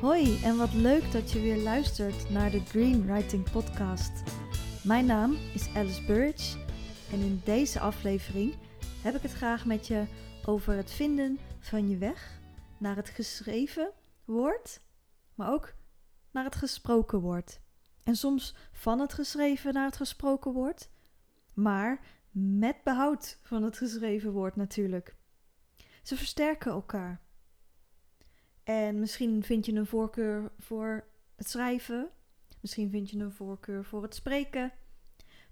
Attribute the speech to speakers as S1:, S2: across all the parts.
S1: Hoi en wat leuk dat je weer luistert naar de Green Writing Podcast. Mijn naam is Alice Burge en in deze aflevering heb ik het graag met je over het vinden van je weg naar het geschreven woord, maar ook naar het gesproken woord. En soms van het geschreven naar het gesproken woord, maar met behoud van het geschreven woord natuurlijk. Ze versterken elkaar. En misschien vind je een voorkeur voor het schrijven. Misschien vind je een voorkeur voor het spreken.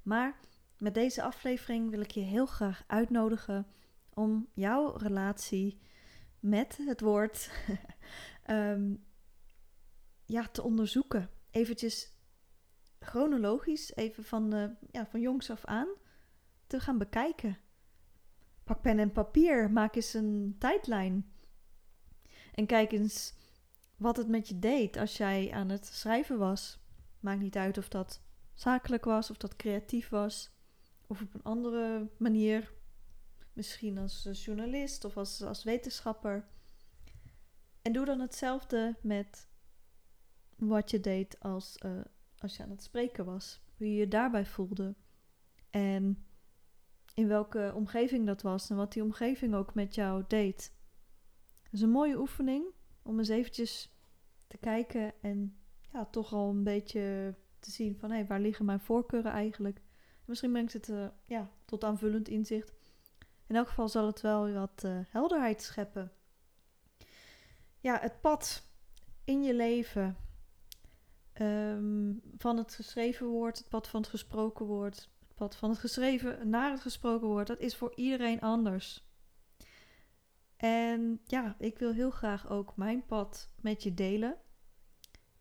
S1: Maar met deze aflevering wil ik je heel graag uitnodigen om jouw relatie met het woord um, ja, te onderzoeken. Eventjes chronologisch, even van, uh, ja, van jongs af aan, te gaan bekijken. Pak pen en papier, maak eens een tijdlijn. En kijk eens wat het met je deed als jij aan het schrijven was. Maakt niet uit of dat zakelijk was, of dat creatief was, of op een andere manier. Misschien als journalist of als, als wetenschapper. En doe dan hetzelfde met wat je deed als, uh, als je aan het spreken was. Hoe je je daarbij voelde. En in welke omgeving dat was en wat die omgeving ook met jou deed is een mooie oefening om eens eventjes te kijken en ja, toch al een beetje te zien van hé, waar liggen mijn voorkeuren eigenlijk? Misschien brengt het uh, ja, tot aanvullend inzicht. In elk geval zal het wel wat uh, helderheid scheppen. Ja, het pad in je leven um, van het geschreven woord, het pad van het gesproken woord, het pad van het geschreven naar het gesproken woord, dat is voor iedereen anders. En ja, ik wil heel graag ook mijn pad met je delen.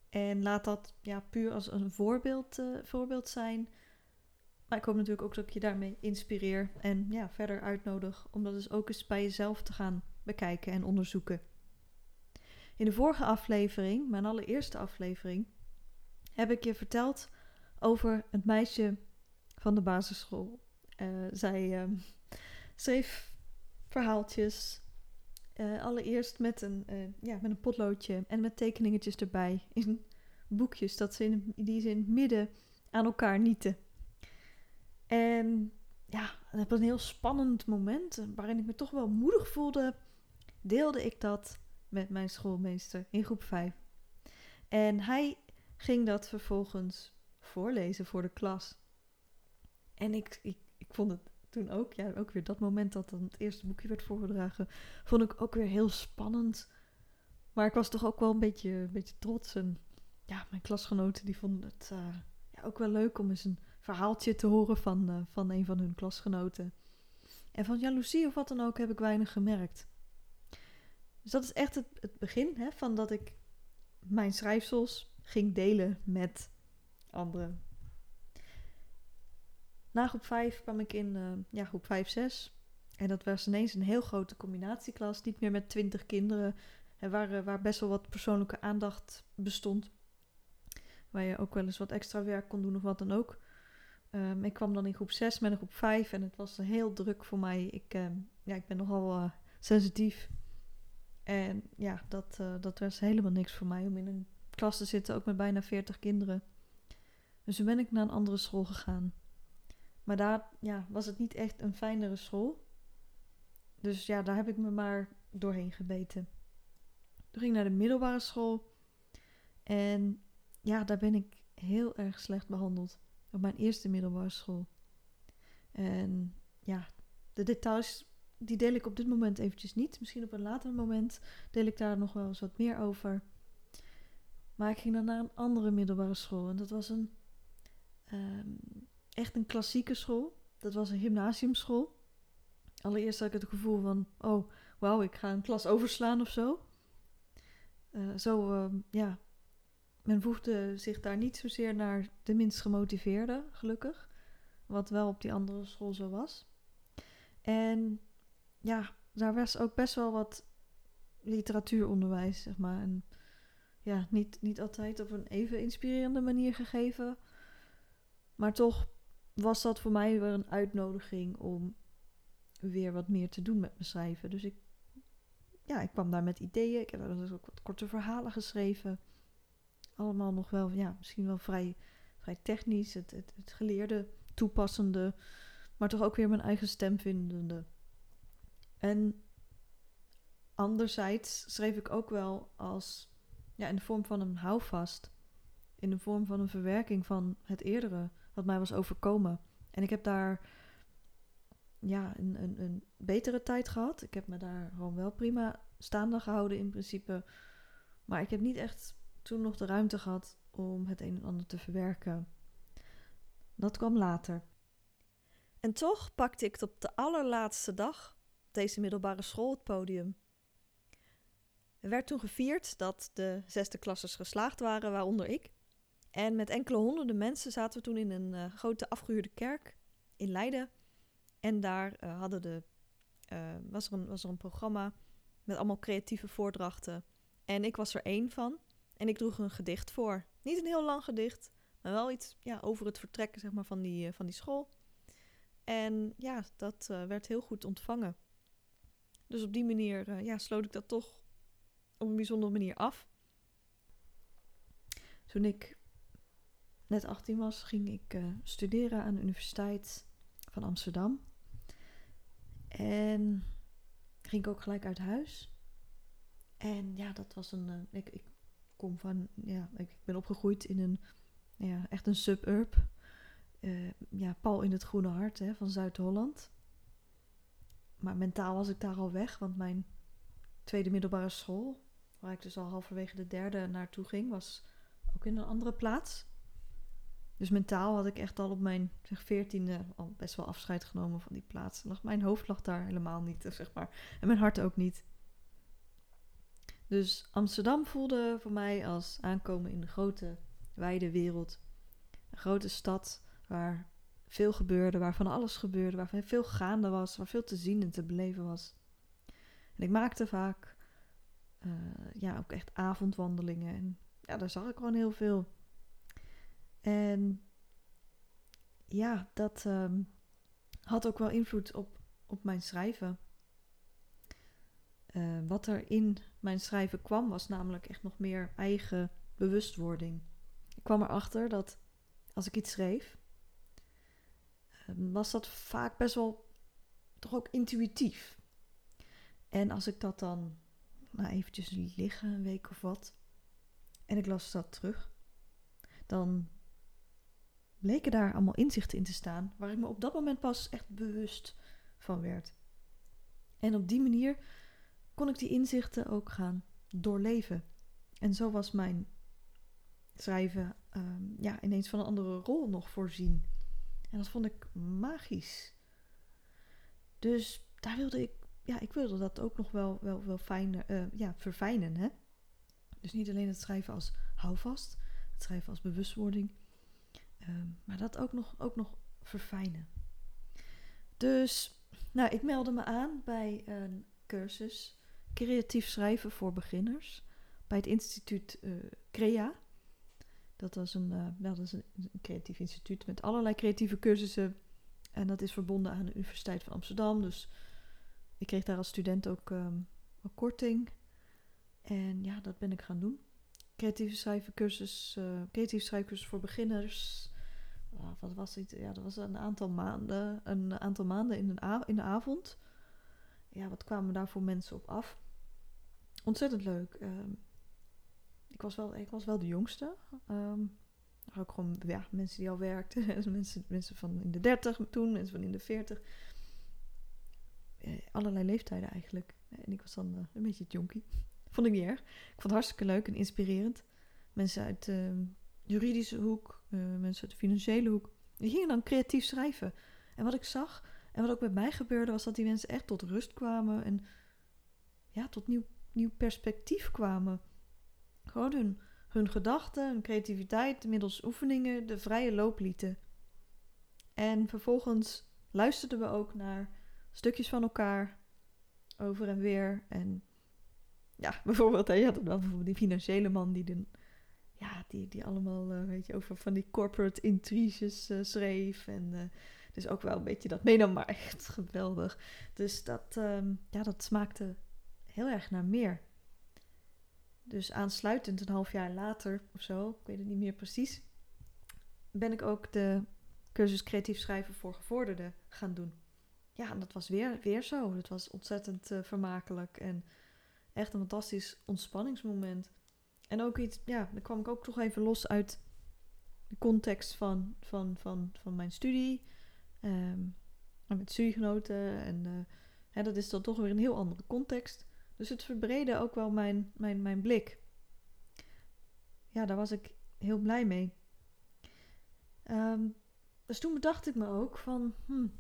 S1: En laat dat ja, puur als een voorbeeld, uh, voorbeeld zijn. Maar ik hoop natuurlijk ook dat ik je daarmee inspireer en ja, verder uitnodig om dat dus ook eens bij jezelf te gaan bekijken en onderzoeken. In de vorige aflevering, mijn allereerste aflevering, heb ik je verteld over het meisje van de basisschool. Uh, zij uh, schreef verhaaltjes uh, allereerst met een, uh, ja, met een potloodje en met tekeningetjes erbij. In boekjes dat ze in, die ze in het midden aan elkaar nieten. En ja, op een heel spannend moment, eh, waarin ik me toch wel moedig voelde, deelde ik dat met mijn schoolmeester in groep 5. En hij ging dat vervolgens voorlezen voor de klas. En ik, ik, ik vond het toen ook, ja, ook weer dat moment dat dan het eerste boekje werd voorgedragen, vond ik ook weer heel spannend. Maar ik was toch ook wel een beetje, een beetje trots. En ja, mijn klasgenoten die vonden het uh, ja, ook wel leuk om eens een verhaaltje te horen van, uh, van een van hun klasgenoten. En van jaloezie of wat dan ook heb ik weinig gemerkt. Dus dat is echt het, het begin hè, van dat ik mijn schrijfsels ging delen met anderen. Na groep 5 kwam ik in uh, ja, groep 5, 6. En dat was ineens een heel grote combinatieklas. Niet meer met 20 kinderen. En waar, waar best wel wat persoonlijke aandacht bestond. Waar je ook wel eens wat extra werk kon doen of wat dan ook. Um, ik kwam dan in groep 6 met een groep 5 en het was heel druk voor mij. Ik, uh, ja, ik ben nogal uh, sensitief. En ja, dat, uh, dat was helemaal niks voor mij om in een klas te zitten, ook met bijna 40 kinderen. Dus toen ben ik naar een andere school gegaan. Maar daar ja, was het niet echt een fijnere school. Dus ja, daar heb ik me maar doorheen gebeten. Toen ging ik naar de middelbare school. En ja, daar ben ik heel erg slecht behandeld. Op mijn eerste middelbare school. En ja, de details die deel ik op dit moment eventjes niet. Misschien op een later moment deel ik daar nog wel eens wat meer over. Maar ik ging dan naar een andere middelbare school. En dat was een um, echt een klassieke school. Dat was een gymnasiumschool. Allereerst had ik het gevoel van, oh, wauw, ik ga een klas overslaan of zo. Uh, zo, uh, ja, men voegde zich daar niet zozeer naar de minst gemotiveerde, gelukkig. Wat wel op die andere school zo was. En ja, daar was ook best wel wat literatuuronderwijs, zeg maar. En ja, niet, niet altijd op een even inspirerende manier gegeven. Maar toch was dat voor mij weer een uitnodiging om weer wat meer te doen met mijn schrijven. Dus ik ja, ik kwam daar met ideeën. Ik heb dus ook wat korte verhalen geschreven. Allemaal nog wel, ja, misschien wel vrij, vrij technisch. Het, het, het geleerde, toepassende. Maar toch ook weer mijn eigen stem vindende. En anderzijds schreef ik ook wel als ja, in de vorm van een houvast. In de vorm van een verwerking van het eerdere, wat mij was overkomen. En ik heb daar ja, een, een, een betere tijd gehad. Ik heb me daar gewoon wel prima staande gehouden in principe. Maar ik heb niet echt toen nog de ruimte gehad om het een en ander te verwerken. Dat kwam later. En toch pakte ik het op de allerlaatste dag deze middelbare school het podium. Er werd toen gevierd dat de zesde klassers geslaagd waren, waaronder ik. En met enkele honderden mensen zaten we toen in een uh, grote afgehuurde kerk in Leiden. En daar uh, hadden de, uh, was, er een, was er een programma met allemaal creatieve voordrachten. En ik was er één van. En ik droeg een gedicht voor. Niet een heel lang gedicht, maar wel iets ja, over het vertrekken zeg maar, van, die, van die school. En ja, dat werd heel goed ontvangen. Dus op die manier ja, sloot ik dat toch op een bijzondere manier af. Toen ik net 18 was, ging ik uh, studeren aan de Universiteit van Amsterdam. En ging ik ook gelijk uit huis. En ja, dat was een. Uh, ik, ik kom van. Ja, ik ben opgegroeid in een. Ja, echt een suburb. Uh, ja, pal in het groene hart hè, van Zuid-Holland. Maar mentaal was ik daar al weg, want mijn tweede middelbare school waar ik dus al halverwege de derde naartoe ging, was ook in een andere plaats. Dus mentaal had ik echt al op mijn veertiende al best wel afscheid genomen van die plaats. Mijn hoofd lag daar helemaal niet, zeg maar. En mijn hart ook niet. Dus Amsterdam voelde voor mij als aankomen in de grote, wijde wereld. Een grote stad waar veel gebeurde, waar van alles gebeurde, waar veel gaande was, waar veel te zien en te beleven was. En ik maakte vaak uh, ja, ook echt avondwandelingen. En ja, daar zag ik gewoon heel veel. En ja, dat um, had ook wel invloed op, op mijn schrijven. Uh, wat er in mijn schrijven kwam, was namelijk echt nog meer eigen bewustwording. Ik kwam erachter dat als ik iets schreef, uh, was dat vaak best wel toch ook intuïtief. En als ik dat dan nou eventjes liggen, een week of wat. En ik las dat terug. Dan bleken daar allemaal inzichten in te staan waar ik me op dat moment pas echt bewust van werd. En op die manier kon ik die inzichten ook gaan doorleven. En zo was mijn schrijven um, ja, ineens van een andere rol nog voorzien. En dat vond ik magisch. Dus daar wilde ik ja, ik wilde dat ook nog wel, wel, wel fijn, uh, ja, verfijnen. Hè? Dus niet alleen het schrijven als houvast, het schrijven als bewustwording, uh, maar dat ook nog, ook nog verfijnen. Dus, nou, ik meldde me aan bij een cursus creatief schrijven voor beginners bij het instituut uh, CREA. Dat, was een, uh, dat is een, creatief instituut met allerlei creatieve cursussen. En dat is verbonden aan de Universiteit van Amsterdam. Dus ik kreeg daar als student ook um, een korting. En ja, dat ben ik gaan doen. Creatieve schrijvencursus, uh, creatief schrijfcursus voor beginners. Wat was het? Ja, dat was een aantal maanden. Een aantal maanden in, een in de avond. Ja, wat kwamen daar voor mensen op af? Ontzettend leuk. Um, ik, was wel, ik was wel de jongste. Um, ook gewoon ja, mensen die al werkten. mensen, mensen van in de 30 toen, mensen van in de 40. Eh, allerlei leeftijden eigenlijk. En ik was dan eh, een beetje het jonkie. Vond ik niet erg. Ik vond het hartstikke leuk en inspirerend. Mensen uit de juridische hoek, eh, mensen uit de financiële hoek. Die gingen dan creatief schrijven. En wat ik zag en wat ook met mij gebeurde, was dat die mensen echt tot rust kwamen. En ja, tot nieuw, nieuw perspectief kwamen. Gewoon hun, hun gedachten, hun creativiteit, middels oefeningen, de vrije loop lieten. En vervolgens luisterden we ook naar stukjes van elkaar over en weer. En ja, bijvoorbeeld, hè, je had dan bijvoorbeeld die financiële man die dan, ja, die, die allemaal, uh, weet je, over van die corporate intriges uh, schreef. En uh, dus ook wel een beetje dat meenam, maar echt geweldig. Dus dat, um, ja, dat smaakte heel erg naar meer. Dus aansluitend een half jaar later of zo, ik weet het niet meer precies, ben ik ook de cursus creatief schrijven voor gevorderden gaan doen. Ja, en dat was weer, weer zo. Het was ontzettend vermakelijk en echt een fantastisch ontspanningsmoment. En ook iets, ja, dan kwam ik ook toch even los uit de context van, van, van, van mijn studie. Um, met studiegenoten. En uh, hè, dat is dan toch weer een heel andere context. Dus het verbreedde ook wel mijn, mijn, mijn blik. Ja, daar was ik heel blij mee. Um, dus toen bedacht ik me ook van, hmm,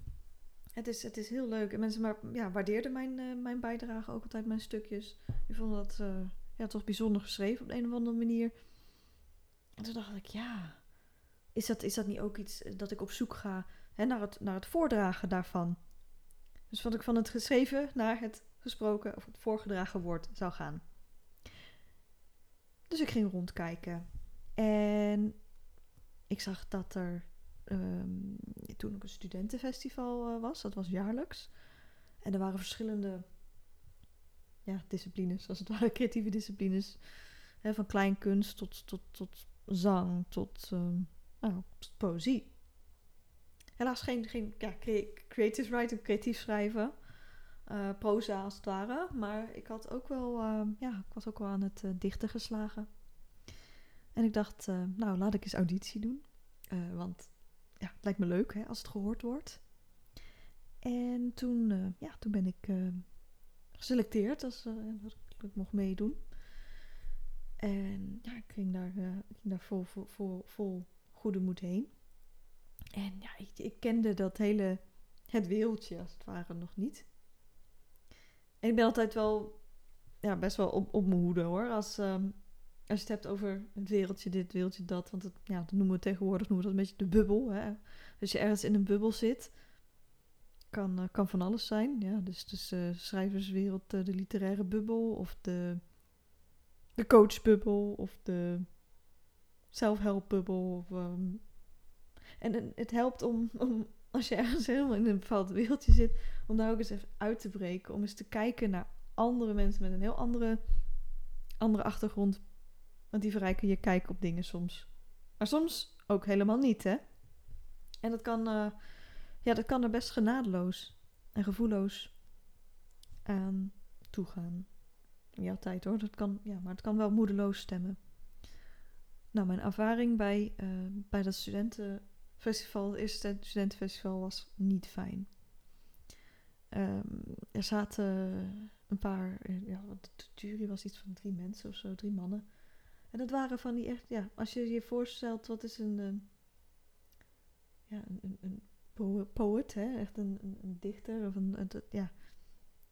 S1: het, is, het is heel leuk. En mensen maar, ja, waardeerden mijn, uh, mijn bijdrage ook altijd, mijn stukjes. Die vonden dat uh, ja, toch bijzonder geschreven op een of andere manier. En toen dacht ik, ja, is dat, is dat niet ook iets dat ik op zoek ga hè, naar, het, naar het voordragen daarvan? Dus wat ik van het geschreven naar het gesproken of het voorgedragen woord zou gaan. Dus ik ging rondkijken. En ik zag dat er um, toen ook een studentenfestival uh, was. Dat was jaarlijks. En er waren verschillende ja, disciplines, als het ware creatieve disciplines. Hè, van kleinkunst tot, tot, tot zang, tot um, nou, poëzie. Helaas geen, geen ja, creative writing, creatief schrijven. Uh, proza als het ware. Maar ik had ook wel, uh, ja, ik was ook wel aan het uh, dichten geslagen. En ik dacht, nou, laat ik eens auditie doen. want ja, het lijkt me leuk hè, als het gehoord wordt. En toen, ja, toen ben ik geselecteerd als dat ik mocht meedoen. En ja, ik ging daar, ik ging daar vol, vol, vol, vol goede moed heen. En ja, ik, ik, kende dat hele, het wereldje als het ware nog niet. En ik ben altijd wel, ja, best wel op, op mijn hoede hoor. Als, um, als je het hebt over het wereldje dit, wereldje dat. Want het, ja, dat noemen we tegenwoordig noemen we dat een beetje de bubbel. Hè? Als je ergens in een bubbel zit, kan, uh, kan van alles zijn. Ja, dus dus schrijverswereld, uh, de literaire bubbel of de, de coachbubbel of de zelfhelpbubbel. Um, en het helpt om, om, als je ergens helemaal in een bepaald wereldje zit, om daar ook eens even uit te breken. Om eens te kijken naar andere mensen met een heel andere, andere achtergrond. Want die verrijken je kijk op dingen soms. Maar soms ook helemaal niet, hè? En dat kan, ja, dat kan er best genadeloos en gevoelloos aan toegaan. Niet altijd hoor, dat kan, ja, maar het kan wel moedeloos stemmen. Nou, mijn ervaring bij, uh, bij dat studentenfestival, het eerste studentenfestival, was niet fijn. Um, er zaten een paar, ja, de jury was iets van drie mensen of zo, drie mannen. En dat waren van die echt, ja, als je je voorstelt, wat is een, uh, ja, een, een poet, hè? echt een, dichter of een, ja.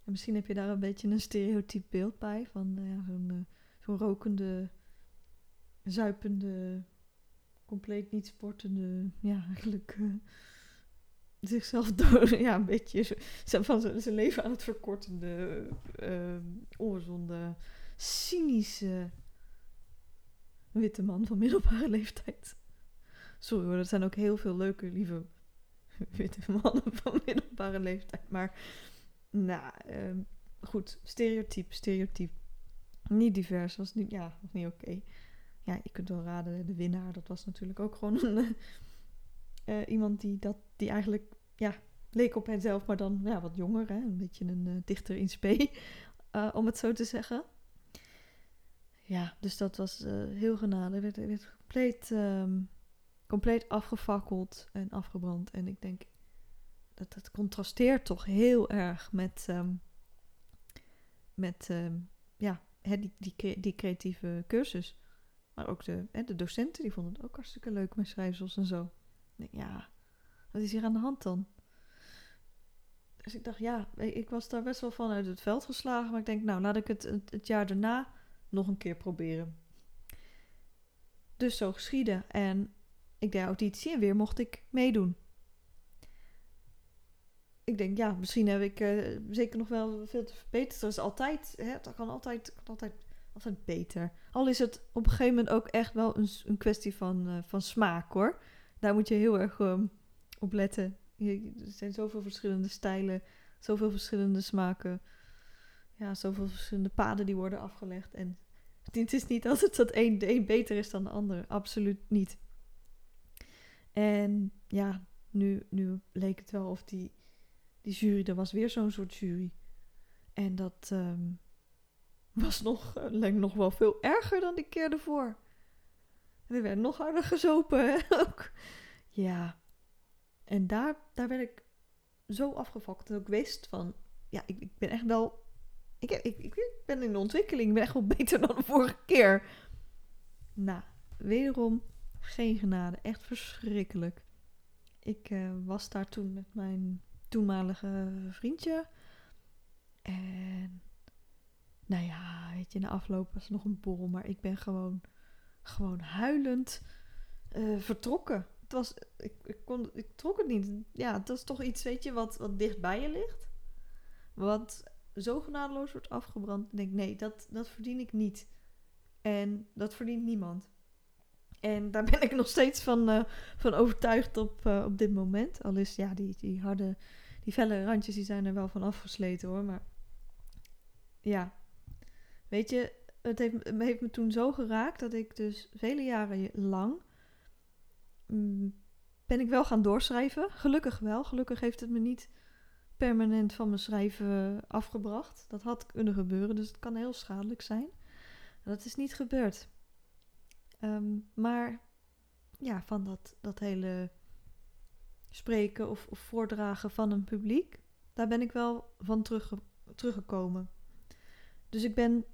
S1: En misschien heb je daar een beetje een stereotyp beeld bij van uh, ja, zo'n uh, zo'n rokende zuipende, compleet niet sportende, ja, eigenlijk uh, zichzelf door, ja, een beetje van zijn leven aan het verkortende, uh, ongezonde, cynische witte man van middelbare leeftijd. Sorry hoor, dat zijn ook heel veel leuke, lieve witte mannen van middelbare leeftijd. Maar, nou, uh, goed, stereotype, stereotype. Niet divers, was niet, ja, was niet oké. Ja, je kunt wel raden, de winnaar, dat was natuurlijk ook gewoon een, uh, iemand die, dat, die eigenlijk ja, leek op henzelf, maar dan ja, wat jonger, hè? een beetje een uh, dichter in spe, uh, om het zo te zeggen. Ja, dus dat was heel genade. Werd, werd compleet, compleet afgefakkeld en afgebrand. En ik denk dat het contrasteert toch heel erg met, um, met um, ja, hè, die, die, die creatieve cursus. Maar ook de, hè, de docenten, die vonden het ook hartstikke leuk met schrijfsels en zo. Ik denk, ja, wat is hier aan de hand dan? Dus ik dacht, ja, ik was daar best wel van uit het veld geslagen. Maar ik denk, nou, laat ik het het, jaar daarna nog een keer proberen. Dus zo geschieden. En ik deed auditie en weer mocht ik meedoen. Ik denk, ja, misschien heb ik uh, zeker nog wel veel te verbeteren. Er is altijd, hè, dat kan altijd, altijd altijd beter. Al is het op een gegeven moment ook echt wel een, een kwestie van, uh, van smaak hoor. Daar moet je heel erg um, op letten. er zijn zoveel verschillende stijlen, zoveel verschillende smaken. ja, zoveel verschillende paden die worden afgelegd. En het is niet altijd dat een beter is dan de ander. Absoluut niet. En ja, nu, nu leek het wel of die, die jury, er was weer zo'n soort jury. En dat ehm, was nog, uh, leek nog wel veel erger dan die keer ervoor. En er werd nog harder gezopen ook. Ja. En daar, daar werd ik zo afgefokt. Dat ik wist van, ja, ik, ik ben echt wel... Ik, ik, ik ben in de ontwikkeling. Ik ben echt wel beter dan de vorige keer. Nou, wederom geen genade. Echt verschrikkelijk. Ik uh, was daar toen met mijn toenmalige vriendje. En nou ja, weet je, na afloop was nog een borrel. Maar ik ben gewoon, gewoon huilend uh, vertrokken. Het was, ik, ik, kon, ik trok het niet. Ja, het was toch iets, weet je, wat, wat dicht bij je ligt. Wat zo genadeloos wordt afgebrand. Ik denk, nee, dat, dat verdien ik niet. En dat verdient niemand. En daar ben ik nog steeds van, uh, van overtuigd op, uh, op dit moment. Al is ja, die, die harde, die felle randjes die zijn er wel van afgesleten hoor. Maar ja, weet je, het heeft, het heeft me toen zo geraakt dat ik dus vele jaren lang mm, ben ik wel gaan doorschrijven. Gelukkig wel. Gelukkig heeft het me niet permanent van mijn schrijven afgebracht. Dat had kunnen gebeuren, dus het kan heel schadelijk zijn. Dat is niet gebeurd. Um, maar ja, van dat, dat hele spreken of, of, voordragen van een publiek, daar ben ik wel van terug, teruggekomen. Dus ik ben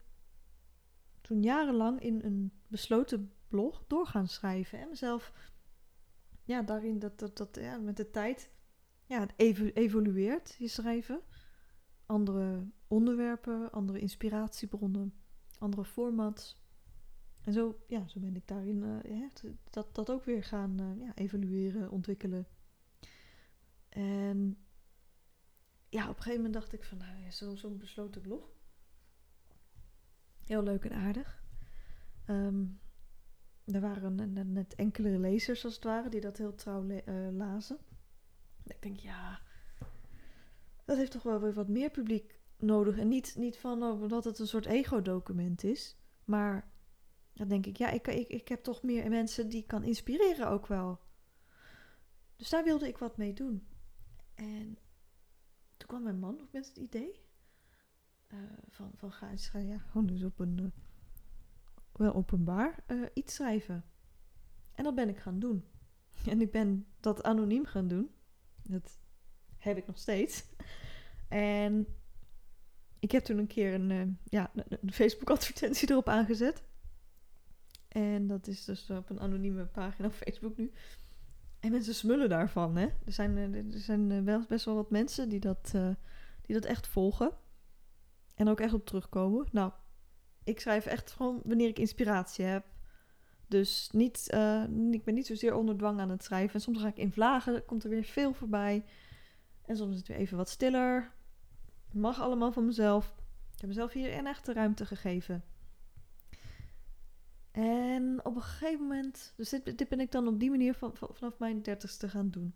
S1: toen jarenlang in een besloten blog doorgaan schrijven en mezelf, ja, daarin dat, dat, dat ja, met de tijd, ja, evolueert je schrijven. Andere onderwerpen, andere inspiratiebronnen, andere formats. En zo, ja, zo ben ik daarin ja, dat, dat ook weer gaan uh, ja, evalueren, ontwikkelen. En ja, op een gegeven moment dacht ik van, nou zo'n zo besloten blog. Heel leuk en aardig. Um, er waren net enkele lezers, als het ware, die dat heel trouw uh, lazen. Ik denk, ja, dat heeft toch wel weer wat meer publiek nodig. En niet, niet van oh, dat het een soort ego-document is, maar dan denk ik, ja, ik, ik, ik heb toch meer mensen die kan inspireren ook wel. Dus daar wilde ik wat mee doen. En toen kwam mijn man op met het idee. Uh, van, van ga eens, ja, gewoon dus op een, uh, wel openbaar, uh, iets schrijven. En dat ben ik gaan doen. En ik ben dat anoniem gaan doen. Dat heb ik nog steeds. En ik heb toen een keer een, ja, een Facebook advertentie erop aangezet. En dat is dus op een anonieme pagina op Facebook nu. En mensen smullen daarvan, hè. Er zijn, eh, er zijn eh, wel best wel wat mensen die dat, uh, die dat echt volgen. En ook echt op terugkomen. Nou, ik schrijf echt gewoon wanneer ik inspiratie heb. Dus niet, ik ben niet zozeer onder dwang aan het schrijven. En soms ga ik in vlagen, komt er weer veel voorbij. En soms is het weer even wat stiller. Mag allemaal van mezelf. Ik heb mezelf hier een echte ruimte gegeven. En op een gegeven moment, dus dit, ben ik dan op die manier van, vanaf mijn dertigste gaan doen.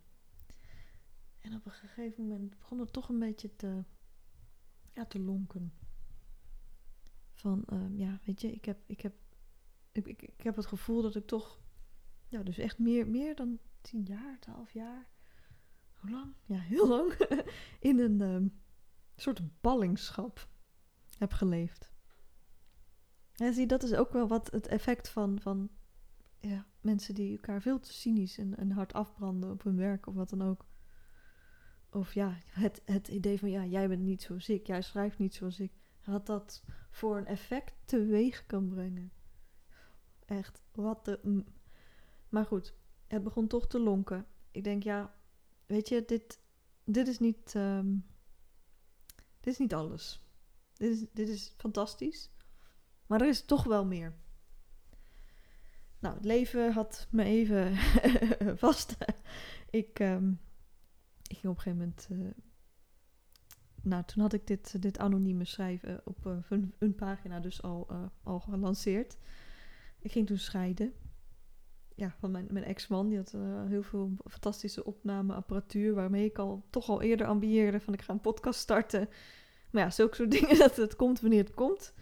S1: En op een gegeven moment begon het toch een beetje te, ja, te lonken. Van, um, ja, weet je, ik heb, ik, heb, ik, ik, heb het gevoel dat ik toch, ja, dus echt meer, meer dan tien jaar, twaalf jaar, hoe lang? Ja, heel lang, in een um, soort ballingschap heb geleefd. Ja, zie, dat is ook wel wat het effect van, van ja, mensen die elkaar veel te cynisch en, en hard afbranden op hun werk of wat dan ook. Of ja, het, het idee van ja, jij bent niet zoals ik, jij schrijft niet zoals ik. Wat dat voor een effect teweeg kan brengen. Echt, wat de. Maar goed, het begon toch te lonken. Ik denk, ja, weet je, dit, dit is niet. Um, dit is niet alles. Dit is, dit is fantastisch. Maar er is toch wel meer. Nou, het leven had me even vast. ik, um, ik ging op een gegeven moment. Uh, nou, toen had ik dit, dit anonieme schrijven op uh, een, pagina dus al, uh, al gelanceerd. Ik ging toen scheiden. Ja, van mijn, mijn ex-man. Die had heel veel fantastische opnameapparatuur. Waarmee ik al toch al eerder ambieerde van ik ga een podcast starten. Maar ja, zulke soort dingen, dat het komt wanneer het komt.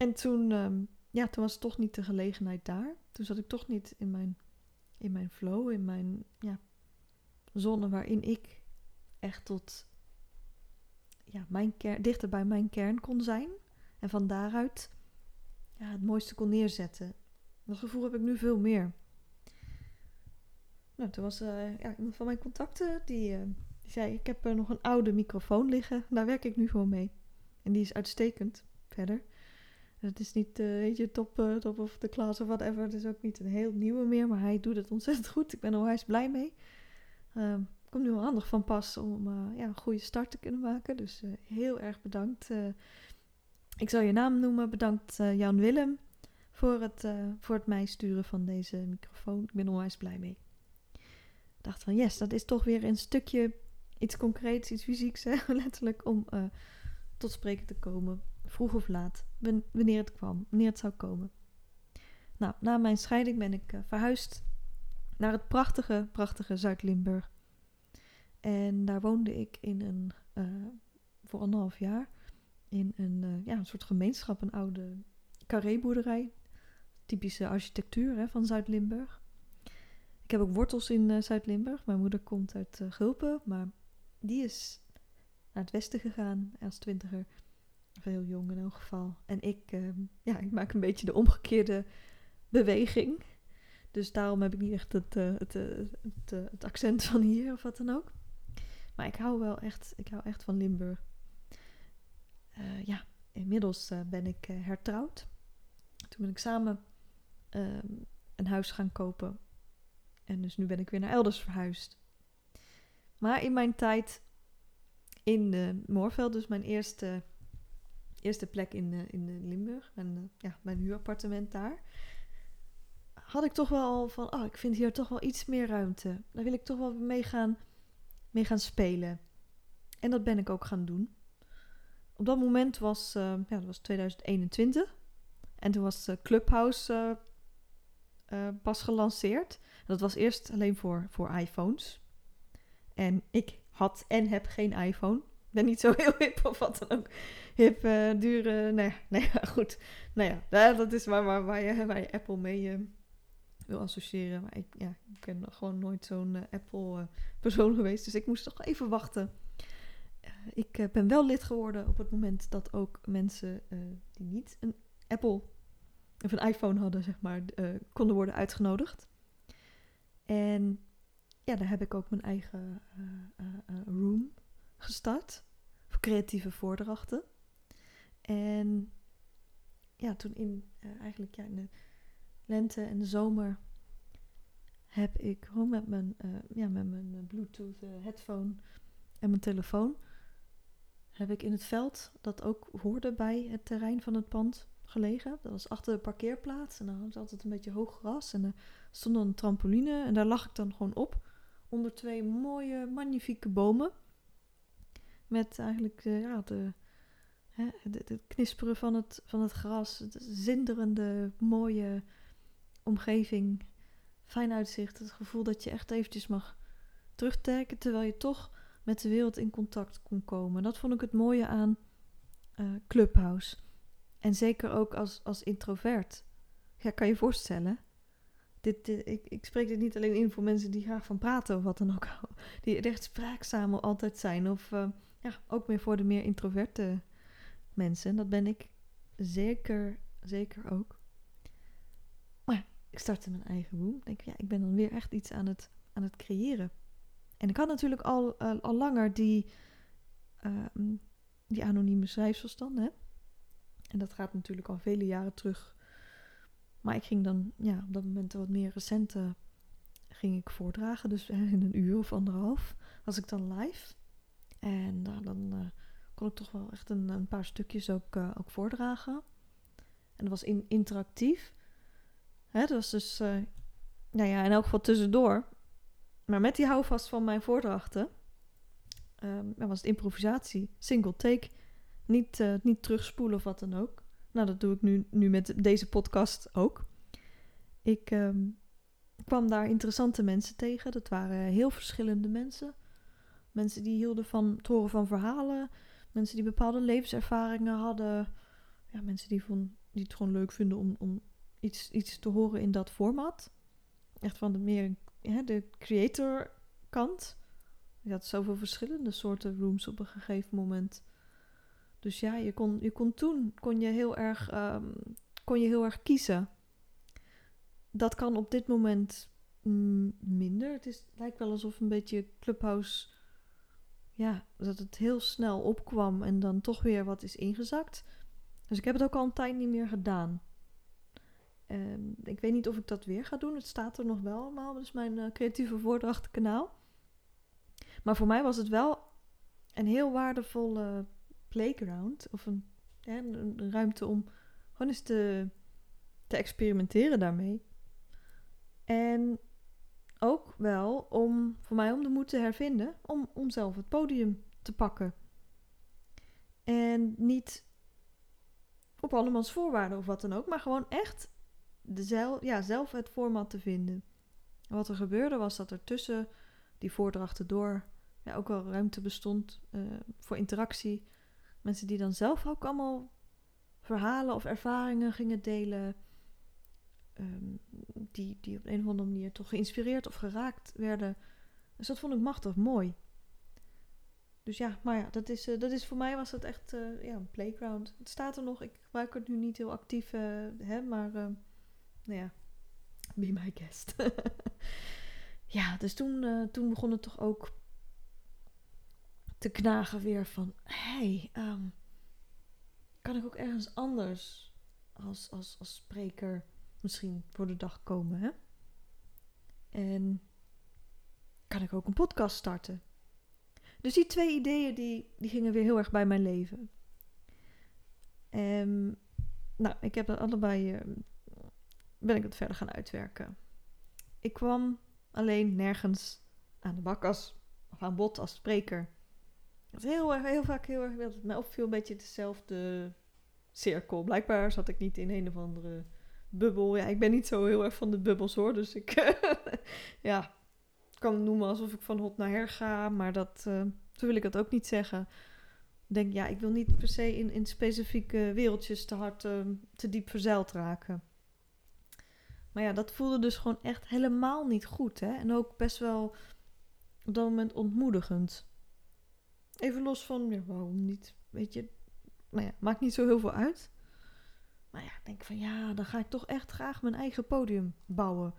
S1: En toen, ehm, ja, toen was toch niet de gelegenheid daar. Toen zat ik toch niet in mijn, in mijn flow, in mijn ja, zone waarin ik echt tot ja, mijn kern, dichter bij mijn kern kon zijn. En van daaruit ja, het mooiste kon neerzetten. Dat gevoel heb ik nu veel meer. Nou, toen was uh, ja, iemand van mijn contacten die, die zei: Ik heb uh, nog een oude microfoon liggen. Daar werk ik nu gewoon mee. En die is uitstekend verder. Het is niet, weet je, top, top of de klas of whatever. Het is ook niet een heel nieuwe meer, maar hij doet het ontzettend goed. Ik ben er blij mee. Ehm, komt nu wel handig van pas om ja, een goede start te kunnen maken. Dus heel erg bedankt. ik zal je naam noemen. Bedankt Jan Willem voor het, voor het mij sturen van deze microfoon. Ik ben onwijs blij mee dacht van yes, dat is toch weer een stukje iets concreets, iets fysieks, hè? letterlijk om uh, tot spreken te komen. Vroeg of laat, wanneer het kwam, wanneer het zou komen. Nou, na mijn scheiding ben ik uh, verhuisd naar het prachtige, prachtige Zuid-Limburg. En daar woonde ik in een, uh, voor anderhalf jaar in een, ja, een soort gemeenschap, een oude carréboerderij. Typische architectuur hè, van Zuid-Limburg. Ik heb ook wortels in Zuid-Limburg. Mijn moeder komt uit Gulpen, maar die is naar het westen gegaan als twintiger. Heel jong in elk geval. En ik, uh, ja, ik maak een beetje de omgekeerde beweging. Dus daarom heb ik niet echt het, het, het, het, accent van hier of wat dan ook. Maar ik hou wel echt, ik hou echt van Limburg. ja, inmiddels ben ik hertrouwd. Toen ben ik samen ehm, een huis gaan kopen en dus nu ben ik weer naar elders verhuisd. Maar in mijn tijd in Moorveld, dus mijn eerste, eerste plek in, uh, in Limburg, en uh, ja, mijn huurappartement daar, had ik toch wel van, oh, ik vind hier toch wel iets meer ruimte. Daar wil ik toch wel mee gaan, mee gaan spelen. En dat ben ik ook gaan doen. Op dat moment was, ja, dat was 2021. En toen was Clubhouse pas gelanceerd. Dat was eerst alleen voor, voor iPhones. En ik had en heb geen iPhone. Ik ben niet zo heel hip of wat dan ook. Hip, uh, dure, nee, nee, goed. Nou ja, dat is maar, maar waar, je, waar je Apple mee uh, wil associëren. Maar ik, ja, ik ben gewoon nooit zo'n Apple-persoon geweest. Dus ik moest toch even wachten. ik ben wel lid geworden op het moment dat ook mensen die niet een Apple of een iPhone hadden, zeg maar, konden worden uitgenodigd. En ja, daar heb ik ook mijn eigen room gestart. Voor creatieve voordrachten. En ja, toen in eigenlijk ja, in de lente en de zomer heb ik gewoon met mijn, ja, met mijn Bluetooth headphone en mijn telefoon heb ik in het veld dat ook hoorde bij het terrein van het pand gelegen. Dat was achter de parkeerplaats en dan was altijd een beetje hoog gras en er stond dan een trampoline en daar lag ik dan gewoon op onder twee mooie, magnifieke bomen. Met eigenlijk uh, ja, de, hè, het knisperen van het, van het gras, het zinderende, mooie omgeving, fijn uitzicht, het gevoel dat je echt eventjes mag terugtrekken terwijl je toch met de wereld in contact kon komen. Dat vond ik het mooie aan uh, Clubhouse. En zeker ook als, als introvert. Ja, kan je voorstellen. Dit, ik, ik spreek dit niet alleen in voor mensen die graag van praten of wat dan ook. Die echt spraakzaam altijd zijn. Of uh, ja, ook meer voor de meer introverte mensen. Dat ben ik zeker, zeker ook. Maar ik startte mijn eigen room. Denk, ja, ik ben dan weer echt iets aan het, aan het creëren. En ik had natuurlijk al, al langer die, uh, die anonieme schrijfsels dan, hè. En dat gaat natuurlijk al vele jaren terug. Maar ik ging dan, ja, op dat moment wat meer recente ging ik voordragen. Dus in een uur of anderhalf was ik dan live. En uh, dan uh, kon ik toch wel echt een, een paar stukjes ook, uh, ook voordragen. En dat was in, interactief. Hè, dat was dus, nou ja, in elk geval tussendoor. Maar met die houvast van mijn voordrachten um, was het improvisatie, single take. Niet, niet terugspoelen of wat dan ook. Nou, dat doe ik nu, nu met deze podcast ook. Ik ehm, kwam daar interessante mensen tegen. Dat waren heel verschillende mensen. Mensen die hielden van het horen van verhalen. mensen die bepaalde levenservaringen hadden. Ja, mensen die, van, die het gewoon leuk vinden om, om iets, iets te horen in dat format. Echt van de meer hè, de creator kant. Je had zoveel verschillende soorten rooms op een gegeven moment. Dus ja, je kon, je kon toen kon je heel erg, ehm, kon je heel erg kiezen. Dat kan op dit moment minder. Het, is, het lijkt wel alsof een beetje Clubhouse, ja, dat het heel snel opkwam en dan toch weer wat is ingezakt. Dus ik heb het ook al een tijd niet meer gedaan. Um, ik weet niet of ik dat weer ga doen. Het staat er nog wel allemaal. Is mijn uh, creatieve voordrachtenkanaal. Maar voor mij was het wel een heel waardevolle playground. Of een, een ruimte om gewoon eens te, te experimenteren daarmee. En ook wel om voor mij om de moed te hervinden om, om zelf het podium te pakken. En niet op andermans voorwaarden of wat dan ook, maar gewoon echt de zelf, ja, zelf het format te vinden. wat er gebeurde was dat er tussen die voordrachten door ja, ook wel ruimte bestond uh, voor interactie. Mensen die dan zelf ook allemaal verhalen of ervaringen gingen delen. Um, die, die op een of andere manier toch geïnspireerd of geraakt werden. Dus dat vond ik machtig mooi. Dus ja, maar ja, dat is, uh, dat is voor mij was dat echt uh, ja, een playground. Het staat er nog, ik gebruik het nu niet heel actief, hè, maar nou ja, be my guest. ja, dus toen, toen begon het toch ook te knagen weer van... hey, um, kan ik ook ergens anders als, als, als spreker misschien voor de dag komen, hè? En kan ik ook een podcast starten? Dus die twee ideeën die, die gingen weer heel erg bij mijn leven. En nou, ik heb dat allebei... Uh, ben ik het verder gaan uitwerken. Ik kwam alleen nergens aan de bak als, of aan bod als spreker. Dat is heel, heel vaak heel erg, het mij opviel een beetje dezelfde cirkel. Blijkbaar zat ik niet in een of andere bubbel. Ja, ik ben niet zo heel erg van de bubbels hoor. Dus ik ja, kan het noemen alsof ik van hot naar her ga. Maar dat, uh, zo wil ik dat ook niet zeggen. Ik denk, ja, ik wil niet per se in, in specifieke wereldjes te hard, uh, te diep verzeild raken. Maar ja, dat voelde dus gewoon echt helemaal niet goed. Hè? En ook best wel op dat moment ontmoedigend. Even los van, ja, waarom niet? Weet je, nou ja, maakt niet zo heel veel uit. Maar ja, denk van ja, dan ga ik toch echt graag mijn eigen podium bouwen.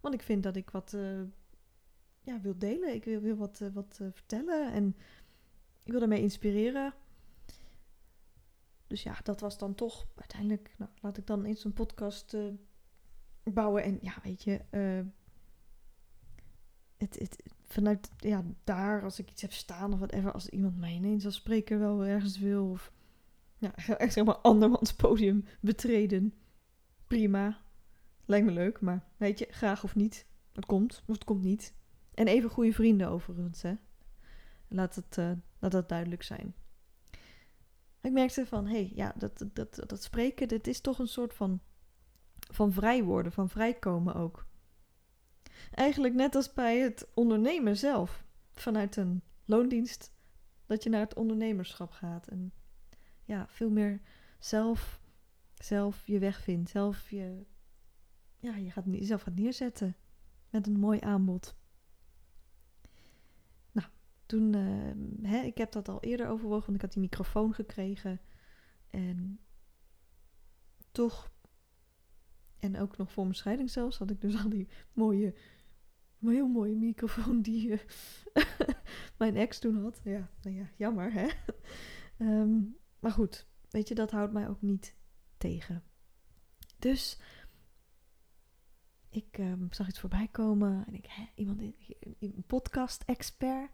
S1: Want ik vind dat ik wat uh, ja, wil delen. Ik wil, wil wat, uh, wat uh, vertellen en ik wil daarmee inspireren. Dus ja, dat was dan toch uiteindelijk, nou, laat ik dan eens een podcast bouwen. En ja, weet je, het, het, vanuit ja, daar, als ik iets heb staan of whatever, als iemand mij ineens als spreker wel ergens wil, of echt zeg maar andermans podium betreden, prima. Lijkt me leuk, maar weet je, graag of niet. Het komt, of het komt niet. En even goede vrienden overigens, hè. Laat het, uh, laat dat duidelijk zijn. Ik merkte van, hé, hey, ja, dat, dat, dat, spreken, dit is toch een soort van, van vrij worden, van vrijkomen ook. Eigenlijk net als bij het ondernemen zelf. Vanuit een loondienst dat je naar het ondernemerschap gaat. En ja, veel meer zelf, zelf je weg vindt. Zelf je, ja, je gaat, jezelf gaat neerzetten met een mooi aanbod. Nou, toen, uh, hè, ik heb dat al eerder overwogen, want ik had die microfoon gekregen. En toch, en ook nog voor mijn scheiding zelfs, had ik dus al die mooie heel mooie microfoon die uh, mijn ex toen had. Ja, nou ja, jammer hè. um, maar goed, weet je, dat houdt mij ook niet tegen. Dus ik um, zag iets voorbij komen en ik, hè, iemand, een podcast-expert.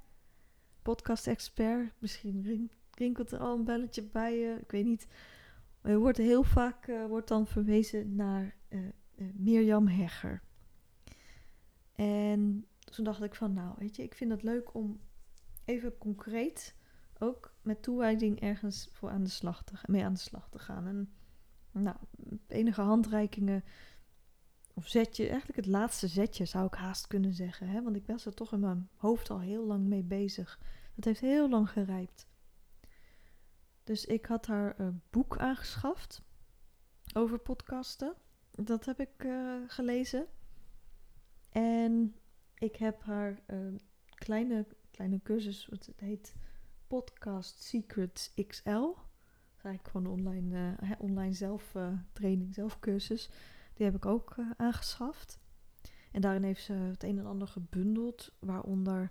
S1: Podcast-expert, misschien rinkelt er al een belletje bij je, ik weet niet. Er wordt heel vaak uh, wordt dan verwezen naar uh, Mirjam Hegger. En toen dacht ik van, nou, weet je, ik vind het leuk om even concreet ook met toewijding ergens voor aan de slag te, mee aan de slag te gaan. En nou, enige handreikingen of zetje, eigenlijk het laatste zetje zou ik haast kunnen zeggen. Hè? Want ik was er toch in mijn hoofd al heel lang mee bezig. Dat heeft heel lang gerijpt. Dus ik had haar uh, boek aangeschaft over podcasten. Dat heb ik uh, gelezen. En ik heb haar uh, kleine, kleine cursus, wat het heet Podcast Secrets XL. Dat is eigenlijk gewoon online, uh, online zelftraining, zelfcursus. Die heb ik ook aangeschaft. En daarin heeft ze het een en ander gebundeld, waaronder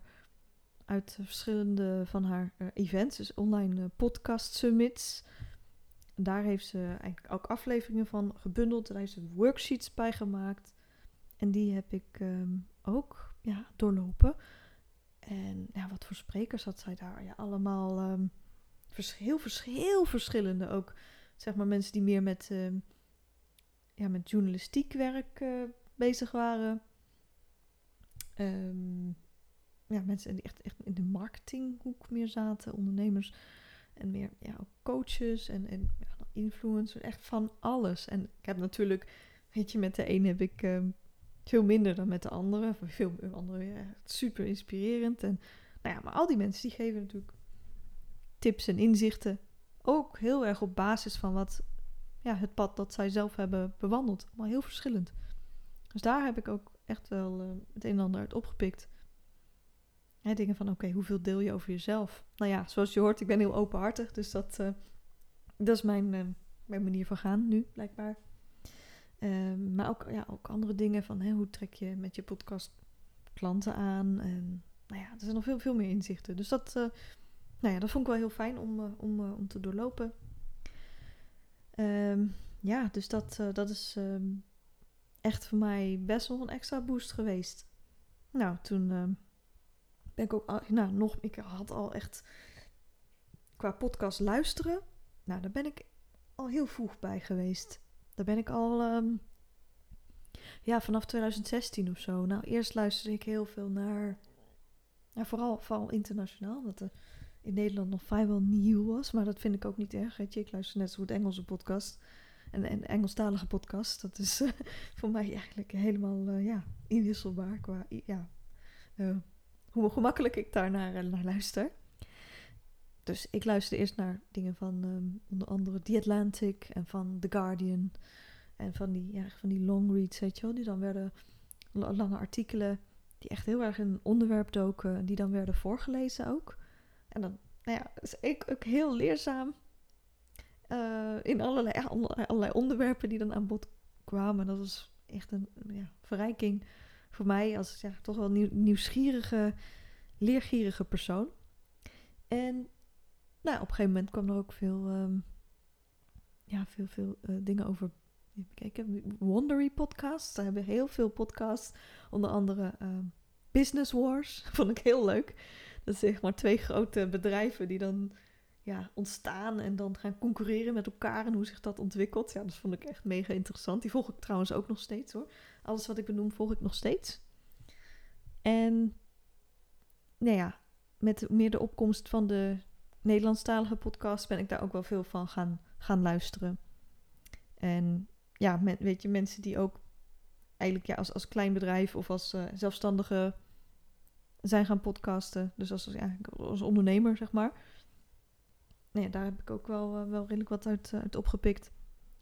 S1: uit verschillende van haar events, dus online podcast summits. Daar heeft ze eigenlijk ook afleveringen van gebundeld. Daar heeft ze worksheets bij gemaakt. En die heb ik ehm, ook ja, doorlopen. En ja, wat voor sprekers had zij daar? Ja, allemaal um, heel, heel verschillende ook. Zeg maar mensen die meer met, uh, ja, met journalistiek werk uh, bezig waren. Um, ja, mensen die echt, echt in de marketinghoek meer zaten, ondernemers. En meer ja, coaches en, en ja, influencers, echt van alles. En ik heb natuurlijk, weet je, met de een heb ik veel minder dan met de andere. Veel andere weer super inspirerend. En, nou ja, maar al die mensen die geven natuurlijk tips en inzichten. Ook heel erg op basis van wat ja, het pad dat zij zelf hebben bewandeld. Maar heel verschillend. Dus daar heb ik ook echt wel uh, het een en ander uit opgepikt. Hè, dingen van, oké, hoeveel deel je over jezelf? Nou ja, zoals je hoort, ik ben heel openhartig. Dus dat, uh, dat is mijn, uh, mijn manier van gaan nu, blijkbaar. Um, maar ook, ja, ook andere dingen van hè, hoe trek je met je podcast klanten aan. En nou ja, er zijn nog veel, veel meer inzichten. Dus dat, uh, nou ja, dat vond ik wel heel fijn om, uh, om, uh, om te doorlopen. Um, ja, dus dat, dat is echt voor mij best wel een extra boost geweest. Nou, toen ben ik ook, nou, nog, ik had al echt qua podcast luisteren. Nou, daar ben ik al heel vroeg bij geweest. Daar ben ik al, um, ja, vanaf 2016 of zo. Nou, eerst luisterde ik heel veel naar, nou, vooral, vooral internationaal, wat in Nederland nog vrijwel nieuw was. Maar dat vind ik ook niet erg. Ik luister net zo goed Engelse podcast en, en Engelstalige podcast. Dat is uh, voor mij eigenlijk helemaal, uh, ja, inwisselbaar qua, ja, uh, hoe gemakkelijk ik daar naar, naar luister. Dus ik luisterde eerst naar dingen van um, onder andere The Atlantic en van The Guardian. En van die, ja, van die long reads, weet je wel. Die dan werden lange artikelen die echt heel erg in een onderwerp doken. Die dan werden voorgelezen ook. En dan, nou ja, is ik ook heel leerzaam. Uh, in allerlei, allerlei onderwerpen die dan aan bod kwamen. Dat was echt een ja, verrijking voor mij als ja, toch wel nieuw, nieuwsgierige, leergierige persoon. En nou, op een gegeven moment kwam er ook veel, um, ja, veel, veel uh, dingen over. Kijken, Wondery podcasts. Daar hebben heel veel podcasts. Onder andere um, Business Wars. Vond ik heel leuk. Dat zijn zeg maar twee grote bedrijven die dan ja, ontstaan en dan gaan concurreren met elkaar en hoe zich dat ontwikkelt. Ja, dat vond ik echt mega interessant. Die volg ik trouwens ook nog steeds hoor. Alles wat ik benoem volg ik nog steeds. En nou ja, met meer de opkomst van de Nederlandstalige podcast ben ik daar ook wel veel van gaan, gaan luisteren. En ja, weet je, mensen die ook eigenlijk ja, als, als klein bedrijf of als uh, zelfstandige zijn gaan podcasten. Dus als, ja, als ondernemer, zeg maar. Nee, daar heb ik ook wel, uh, wel redelijk wat uit, uh, uit opgepikt.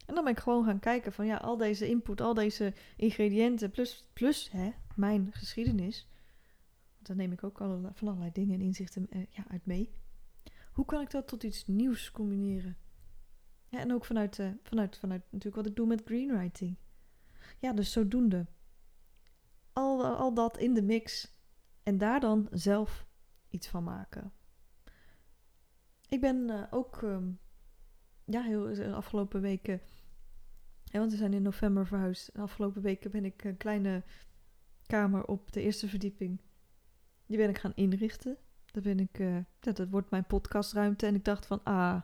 S1: En dan ben ik gewoon gaan kijken van ja, al deze input, al deze ingrediënten, plus, plus hè, mijn geschiedenis. Daar neem ik ook van allerlei dingen en inzichten ja, uit mee. Hoe kan ik dat tot iets nieuws combineren? Ja, en ook vanuit, uh, vanuit, vanuit natuurlijk wat ik doe met greenwriting. Ja, dus zodoende. Al, al dat in de mix. En daar dan zelf iets van maken. Ik ben uh, ook um, ja, heel, de afgelopen weken. Want we zijn in november verhuisd. De afgelopen weken ben ik een kleine kamer op de eerste verdieping. Die ben ik gaan inrichten. Daar ben ik, ja, dat wordt mijn podcastruimte. En ik dacht van, ah,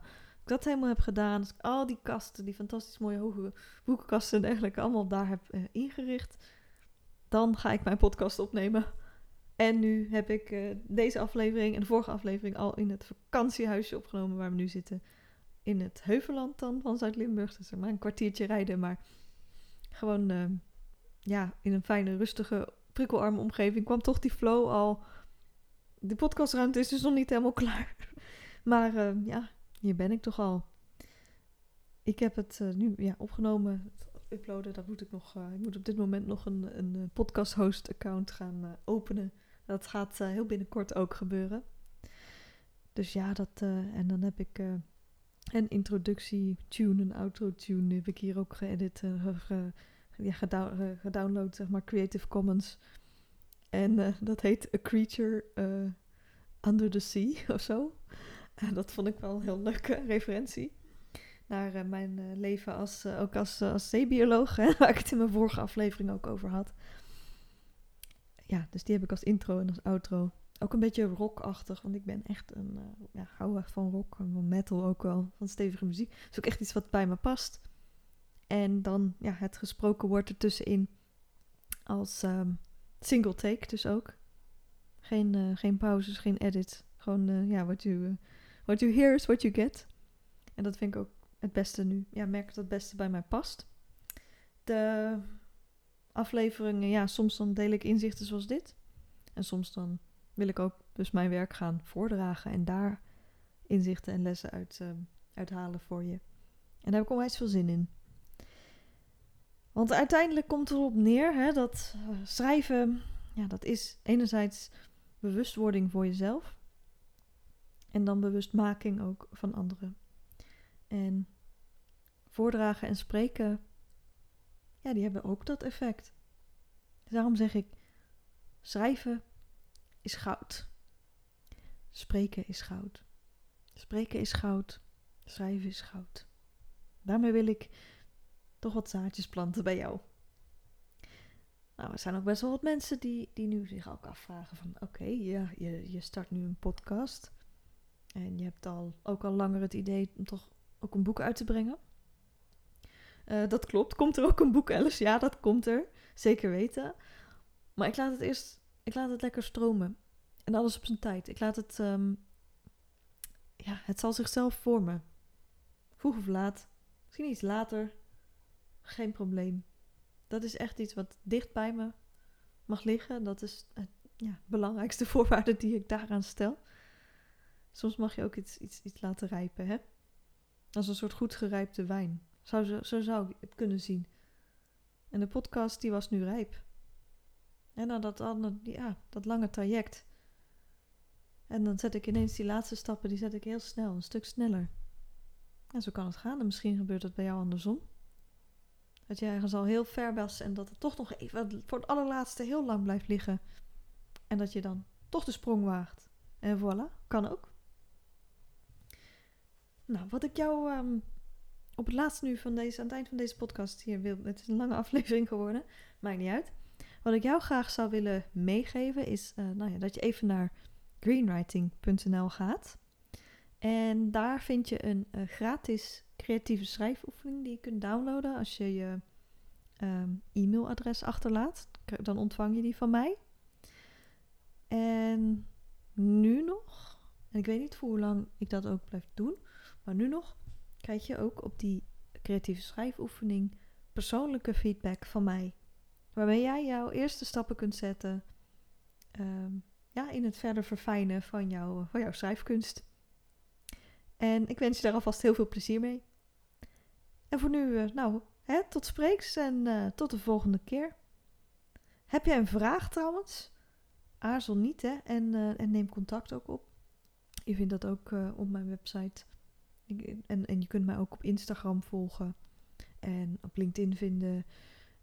S1: ik dat helemaal heb gedaan. Als ik al die kasten, die fantastisch mooie hoge boekenkasten en dergelijke, allemaal daar heb uh, ingericht. Dan ga ik mijn podcast opnemen. En nu heb ik uh, deze aflevering en de vorige aflevering al in het vakantiehuisje opgenomen waar we nu zitten. In het Heuvelland dan van Zuid-Limburg. Dus maar een kwartiertje rijden, maar gewoon ja, in een fijne, rustige, prikkelarme omgeving kwam toch die flow al de podcastruimte is dus nog niet helemaal klaar. Maar uh, ja, hier ben ik toch al. Ik heb het uh, nu ja, opgenomen, uploaden. Dat moet ik nog. Uh, ik moet op dit moment nog een, een podcast host account gaan openen. Dat gaat heel binnenkort ook gebeuren. Dus ja, dat. en dan heb ik een introductie tune, een outro tune. heb ik hier ook geëdit, ge, ja, gedownload, zeg maar, Creative Commons. En dat heet A Creature Under the Sea of zo. En dat vond ik wel een heel leuke referentie naar uh, mijn uh, leven als, uh, ook als, als zeebioloog, hè, waar ik het in mijn vorige aflevering ook over had. Ja, dus die heb ik als intro en als outro. Ook een beetje rockachtig, want ik ben echt een, ja, hou van rock en van metal ook wel, van stevige muziek. Dat is ook echt iets wat bij me past. En dan ja, het gesproken woord ertussenin als um, single take dus ook. Geen, geen pauzes, geen edits. Gewoon, ja, what you, what you hear is what you get. En dat vind ik ook het beste nu. Ja, merk dat het beste bij mij past. De afleveringen, ja, soms dan deel ik inzichten zoals dit. En soms dan wil ik ook dus mijn werk gaan voordragen en daar inzichten en lessen uit, uh, uithalen voor je. En daar heb ik onwijs veel zin in. Want uiteindelijk komt erop neer hè, dat uh, schrijven, ja, dat is enerzijds bewustwording voor jezelf. En dan bewustmaking ook van anderen. En voordragen en spreken, ja, die hebben ook dat effect. daarom zeg ik, schrijven is goud. Spreken is goud. Spreken is goud. Schrijven is goud. Daarmee wil ik toch wat zaadjes planten bij jou. Nou, er zijn ook best wel wat mensen die, die nu zich ook afvragen van... Oké, ja, je, je start nu een podcast. En je hebt al, ook al langer het idee om toch ook een boek uit te brengen. Uh, dat klopt. Komt er ook een boek, Alice? Ja, dat komt er. Zeker weten. Maar ik laat het eerst... Ik laat het lekker stromen. En alles op zijn tijd. Ik laat het... Um, ja, het zal zichzelf vormen. Vroeg of laat. Misschien iets later. Geen probleem. Dat is echt iets wat dicht bij me mag liggen. Dat is het ja, belangrijkste voorwaarde die ik daaraan stel. Soms mag je ook iets, iets, iets laten rijpen, hè? Als een soort goed gerijpte wijn. Zo, zo, zo zou ik het kunnen zien. En de podcast die was nu rijp. En dan dat, ja, dat lange traject. En dan zet ik ineens die laatste stappen, die zet ik heel snel, een stuk sneller. En zo kan het gaan. En misschien gebeurt dat bij jou andersom. Dat je ergens al heel ver was en dat het toch nog even voor het allerlaatste heel lang blijft liggen. En dat je dan toch de sprong waagt. En voilà, kan ook. Nou, wat ik jou um, op het laatst nu van deze, aan het eind van deze podcast hier wil. Het is een lange aflevering geworden, maakt niet uit. Wat ik jou graag zou willen meegeven is uh, nou ja, dat je even naar greenwriting.nl gaat. En daar vind je een uh, gratis creatieve schrijfoefening die je kunt downloaden als je je um, e-mailadres achterlaat. Dan ontvang je die van mij. En nu nog, en ik weet niet voor hoe lang ik dat ook blijf doen, maar nu nog krijg je ook op die creatieve schrijfoefening persoonlijke feedback van mij. Waarmee jij jouw eerste stappen kunt zetten ehm, ja, in het verder verfijnen van, van jouw schrijfkunst. En ik wens je daar alvast heel veel plezier mee. En voor nu, uh, nou, hè, tot spreeks en uh, tot de volgende keer. Heb jij een vraag trouwens? Aarzel niet hè, en, en neem contact ook op. Je vindt dat ook op mijn website en, en je kunt mij ook op Instagram volgen. En op LinkedIn vinden.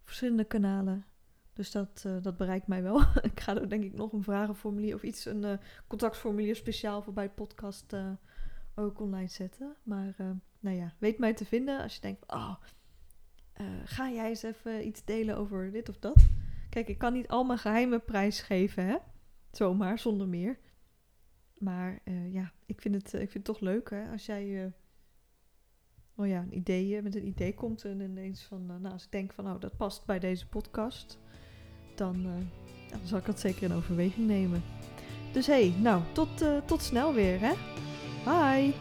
S1: Verschillende kanalen. Dus dat, dat bereikt mij wel. ik ga er denk ik nog een vragenformulier of iets, een contactformulier speciaal voor bij podcast ook online zetten. Maar nou ja, weet mij te vinden als je denkt, oh, ga jij eens even iets delen over dit of dat. Kijk, ik kan niet al mijn geheime prijs geven, hè. Zomaar, zonder meer. Maar uh, ja, ik vind, het, ik vind het toch leuk hè, als jij oh ja, een idee, met een idee komt en ineens van, nou, als ik denk van, nou, dat past bij deze podcast, dan, dan zal ik dat zeker in overweging nemen. Dus hé, hey, nou, tot, tot snel weer hè. Bye!